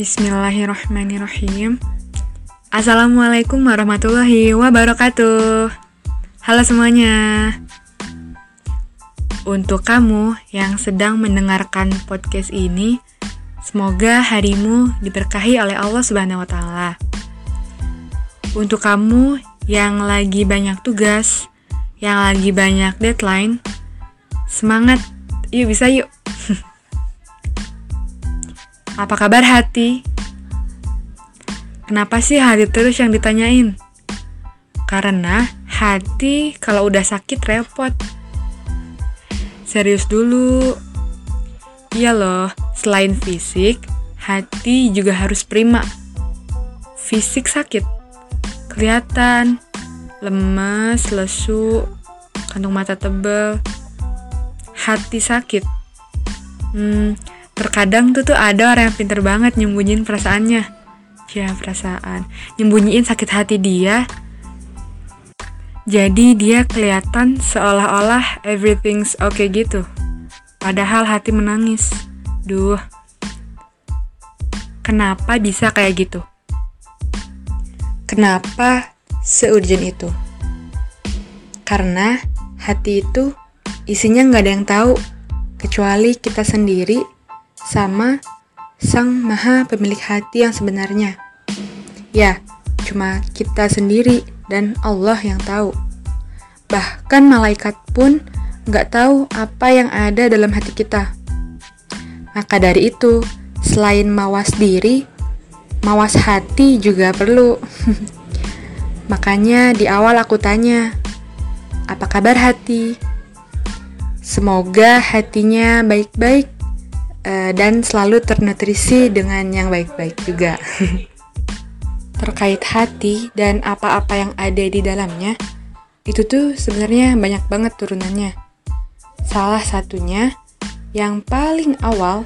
Bismillahirrahmanirrahim Assalamualaikum warahmatullahi wabarakatuh Halo semuanya Untuk kamu yang sedang mendengarkan podcast ini Semoga harimu diberkahi oleh Allah Subhanahu wa taala. Untuk kamu yang lagi banyak tugas, yang lagi banyak deadline, semangat. Yuk bisa yuk. Apa kabar hati? Kenapa sih hati terus yang ditanyain? Karena hati kalau udah sakit repot. Serius dulu. Iya loh, selain fisik, hati juga harus prima. Fisik sakit, kelihatan, lemas, lesu, kantung mata tebel, hati sakit. Hmm, terkadang tuh tuh ada orang yang pinter banget nyembunyiin perasaannya. Ya perasaan, nyembunyiin sakit hati dia. Jadi dia kelihatan seolah-olah everything's okay gitu. Padahal hati menangis. Duh. Kenapa bisa kayak gitu? Kenapa seurgent itu? Karena hati itu isinya nggak ada yang tahu kecuali kita sendiri sama sang maha pemilik hati yang sebenarnya. Ya, cuma kita sendiri dan Allah yang tahu. Bahkan malaikat pun nggak tahu apa yang ada dalam hati kita. Maka dari itu, selain mawas diri, mawas hati juga perlu. Makanya di awal aku tanya, apa kabar hati? Semoga hatinya baik-baik uh, dan selalu ternutrisi dengan yang baik-baik juga. Terkait hati dan apa-apa yang ada di dalamnya, itu tuh sebenarnya banyak banget turunannya. Salah satunya yang paling awal,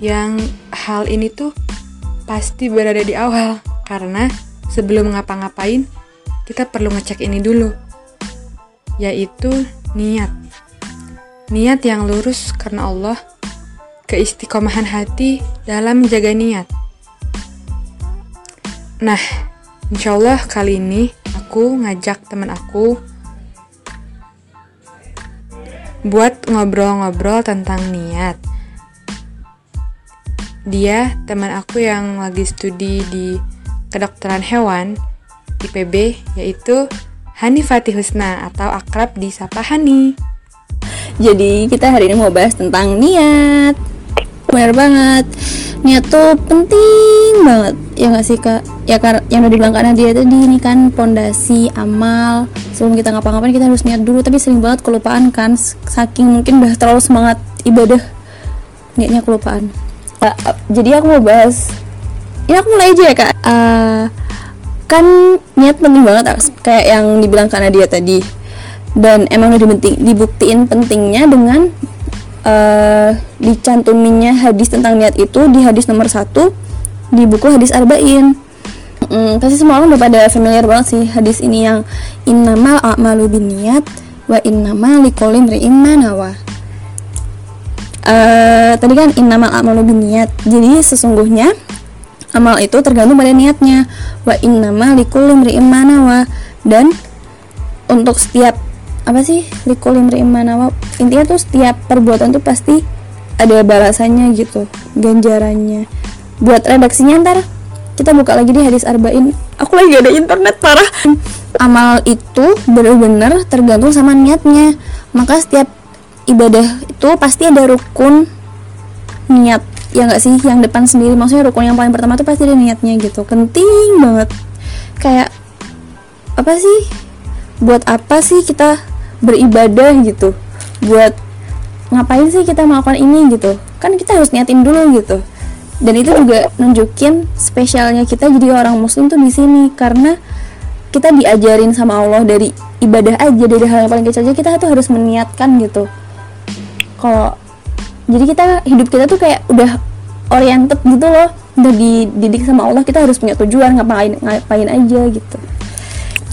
yang hal ini tuh pasti berada di awal karena sebelum ngapa-ngapain kita perlu ngecek ini dulu yaitu niat niat yang lurus karena Allah keistiqomahan hati dalam menjaga niat nah insya Allah kali ini aku ngajak teman aku buat ngobrol-ngobrol tentang niat dia teman aku yang lagi studi di kedokteran hewan IPB yaitu Hani Fatih Husna atau akrab disapa Hani. Jadi kita hari ini mau bahas tentang niat. Benar banget. Niat tuh penting banget. Ya gak sih kak? Ya kar yang udah dibilang karena dia tadi ini kan pondasi amal. Sebelum kita ngapa-ngapain kita harus niat dulu. Tapi sering banget kelupaan kan. Saking mungkin udah terlalu semangat ibadah. Niatnya kelupaan uh, jadi aku mau bahas ya aku mulai aja ya kak uh, kan niat penting banget kayak yang dibilang karena dia tadi dan emang udah dibuktiin pentingnya dengan uh, dicantuminya hadis tentang niat itu di hadis nomor satu di buku hadis arba'in. Hmm, pasti semua orang udah pada familiar banget sih hadis ini yang innamal a'malu niat wa innamal likulli imri'in uh, tadi kan innamal a'malu niat jadi sesungguhnya amal itu tergantung pada niatnya. Wa innama likulli imri'in dan untuk setiap apa sih likulli imri'in wa intinya tuh setiap perbuatan tuh pasti ada balasannya gitu ganjarannya. Buat redaksinya ntar kita buka lagi di hadis arba'in aku lagi ada internet parah. Amal itu benar-benar tergantung sama niatnya. Maka setiap ibadah itu pasti ada rukun niat ya nggak sih? Yang depan sendiri maksudnya rukun yang paling pertama tuh pasti ada niatnya gitu. Penting banget. Kayak apa sih? Buat apa sih kita beribadah gitu. Buat ngapain sih kita melakukan ini gitu? Kan kita harus niatin dulu gitu. Dan itu juga nunjukin spesialnya kita jadi orang muslim tuh di sini. Karena kita diajarin sama Allah dari ibadah aja dari hal yang paling kecil aja kita tuh harus meniatkan gitu. Kalau jadi kita hidup kita tuh kayak udah oriented gitu loh. Udah dididik sama Allah kita harus punya tujuan ngapain ngapain aja gitu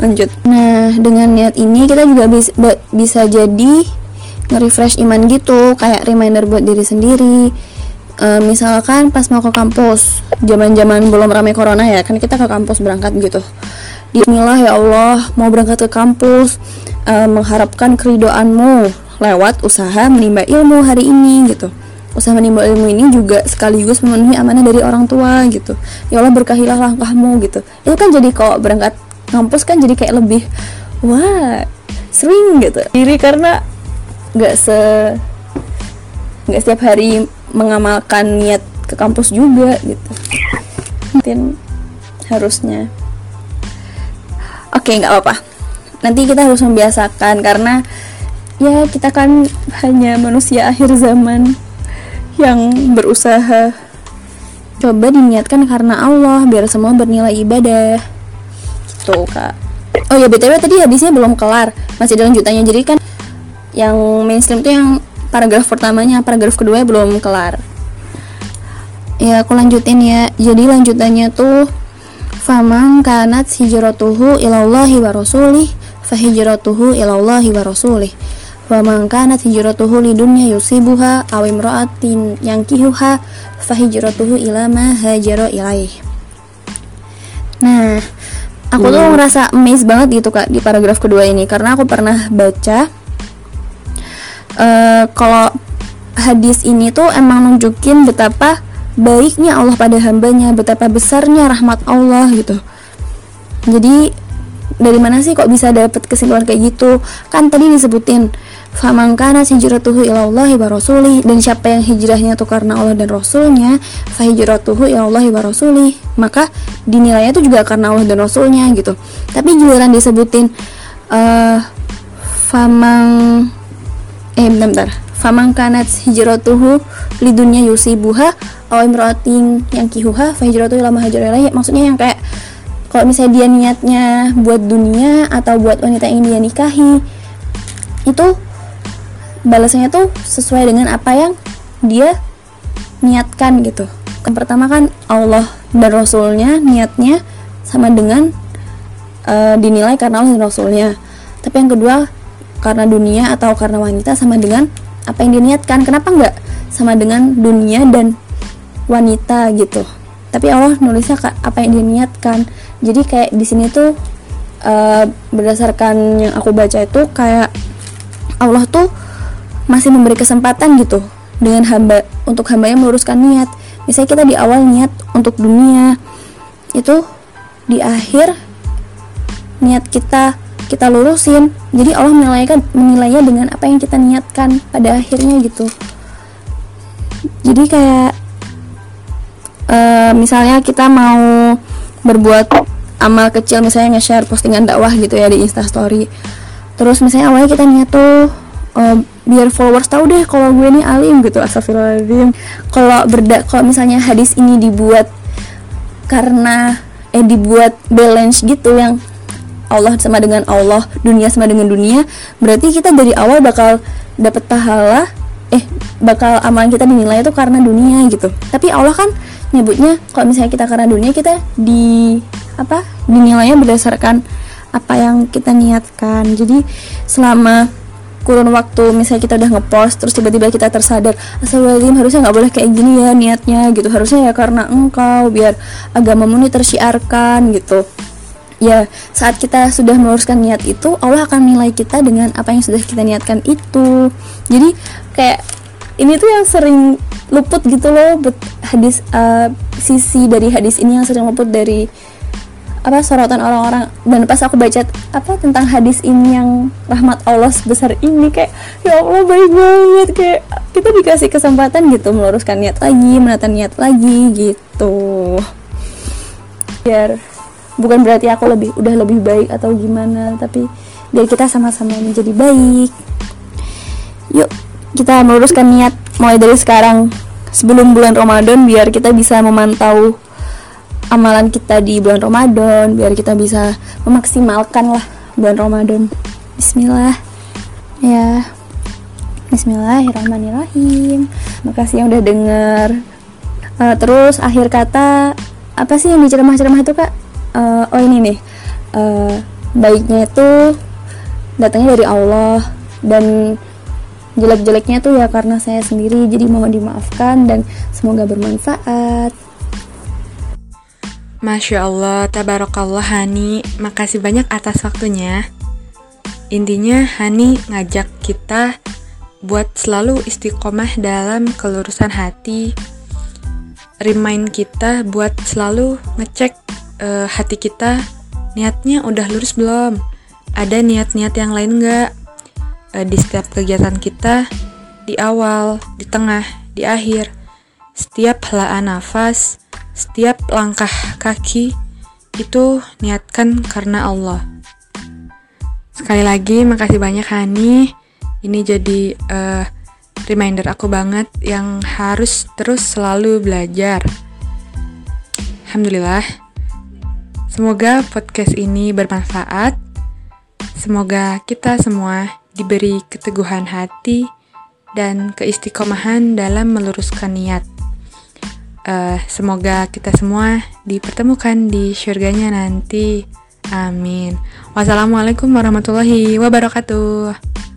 lanjut. Nah dengan niat ini kita juga bisa bisa jadi nge-refresh iman gitu kayak reminder buat diri sendiri. Eh, misalkan pas mau ke kampus zaman-zaman belum ramai corona ya kan kita ke kampus berangkat gitu. Bismillah ya Allah mau berangkat ke kampus eh, mengharapkan keridoanmu lewat usaha menimba ilmu hari ini gitu. Usaha menimba ilmu ini juga sekaligus memenuhi amanah dari orang tua gitu. Ya Allah berkahilah langkahmu gitu. Itu kan jadi kalau berangkat kampus kan jadi kayak lebih wah sering gitu. Diri karena nggak se nggak setiap hari mengamalkan niat ke kampus juga gitu. Mungkin harusnya. Oke nggak apa-apa. Nanti kita harus membiasakan karena ya kita kan hanya manusia akhir zaman yang berusaha coba diniatkan karena Allah biar semua bernilai ibadah gitu kak. Oh ya btw tadi hadisnya belum kelar masih ada lanjutannya. Jadi kan yang mainstream tuh yang paragraf pertamanya paragraf kedua belum kelar. Ya aku lanjutin ya. Jadi lanjutannya tuh famang kanat hijratuhu ilallahi wa rasulih fahijratuhu ilallahi wa rasulih. Wa man kanat hijratuhu lidunya yusibuha aw imra'atin yankihuha fahijratuhu ila ma hajara ilaih. Nah aku tuh ngerasa amazed banget gitu kak di paragraf kedua ini karena aku pernah baca uh, kalau hadis ini tuh emang nunjukin betapa baiknya Allah pada hambanya, betapa besarnya rahmat Allah gitu. Jadi dari mana sih kok bisa dapet kesimpulan kayak gitu? Kan tadi disebutin famangkana hijratuhu ilallahi wa rasulih dan siapa yang hijrahnya tuh karena Allah dan Rasulnya fahijratuhu ilallahi wa rasulih maka dinilainya tuh juga karena Allah dan Rasulnya gitu tapi giliran disebutin uh, famang eh bentar, bentar. Famang kanat hijratuhu lidunya yusibuha aw imratin yang kihuha fa hijratuhu ila Maksudnya yang kayak kalau misalnya dia niatnya buat dunia atau buat wanita yang dia nikahi itu balasannya tuh sesuai dengan apa yang dia niatkan gitu. Yang pertama kan Allah dan Rasulnya niatnya sama dengan uh, dinilai karena Allah dan Rasulnya. Tapi yang kedua karena dunia atau karena wanita sama dengan apa yang diniatkan kenapa nggak sama dengan dunia dan wanita gitu tapi Allah nulisnya apa yang diniatkan jadi kayak di sini tuh uh, berdasarkan yang aku baca itu kayak Allah tuh masih memberi kesempatan gitu dengan hamba untuk hamba yang meluruskan niat. Misalnya kita di awal niat untuk dunia itu di akhir niat kita kita lurusin. Jadi Allah menilaikan menilainya dengan apa yang kita niatkan pada akhirnya gitu. Jadi kayak uh, misalnya kita mau berbuat amal kecil misalnya nge-share postingan dakwah gitu ya di instastory terus misalnya awalnya kita niat tuh uh, biar followers tahu deh kalau gue ini alim gitu astagfirullahaladzim kalau berda kalau misalnya hadis ini dibuat karena eh dibuat balance gitu yang Allah sama dengan Allah, dunia sama dengan dunia, berarti kita dari awal bakal dapat pahala eh bakal amalan kita dinilai itu karena dunia gitu. Tapi Allah kan nyebutnya kalau misalnya kita karena dunia kita di apa? dinilainya berdasarkan apa yang kita niatkan. Jadi selama kurun waktu misalnya kita udah ngepost terus tiba-tiba kita tersadar astagfirullahaladzim harusnya nggak boleh kayak gini ya niatnya gitu harusnya ya karena engkau biar agamamu ini tersiarkan gitu ya saat kita sudah meluruskan niat itu Allah akan nilai kita dengan apa yang sudah kita niatkan itu jadi kayak ini tuh yang sering luput gitu loh hadis uh, sisi dari hadis ini yang sering luput dari apa sorotan orang-orang. Dan pas aku baca apa tentang hadis ini yang rahmat Allah sebesar ini kayak ya Allah baik banget kayak kita dikasih kesempatan gitu meluruskan niat lagi menata niat lagi gitu. Biar bukan berarti aku lebih udah lebih baik atau gimana tapi biar kita sama-sama menjadi baik. Yuk kita meluruskan niat mulai dari sekarang sebelum bulan Ramadan biar kita bisa memantau amalan kita di bulan Ramadan biar kita bisa memaksimalkan lah bulan Ramadan. Bismillah. Ya. Bismillahirrahmanirrahim. Makasih yang udah denger uh, terus akhir kata apa sih yang diceramah-ceramah itu kak? Uh, oh ini nih. Uh, baiknya itu datangnya dari Allah dan jelek-jeleknya tuh ya karena saya sendiri jadi mohon dimaafkan dan semoga bermanfaat Masya Allah, tabarakallah Hani, makasih banyak atas waktunya. Intinya Hani ngajak kita buat selalu istiqomah dalam kelurusan hati. Remind kita buat selalu ngecek uh, hati kita niatnya udah lurus belum? Ada niat-niat yang lain nggak? Uh, di setiap kegiatan kita, di awal, di tengah, di akhir, setiap helaan nafas, setiap langkah kaki itu niatkan karena Allah. Sekali lagi makasih banyak Hani. Ini jadi uh, reminder aku banget yang harus terus selalu belajar. Alhamdulillah. Semoga podcast ini bermanfaat. Semoga kita semua diberi keteguhan hati dan keistiqomahan dalam meluruskan niat uh, semoga kita semua dipertemukan di surganya nanti. Amin. Wassalamualaikum warahmatullahi wabarakatuh.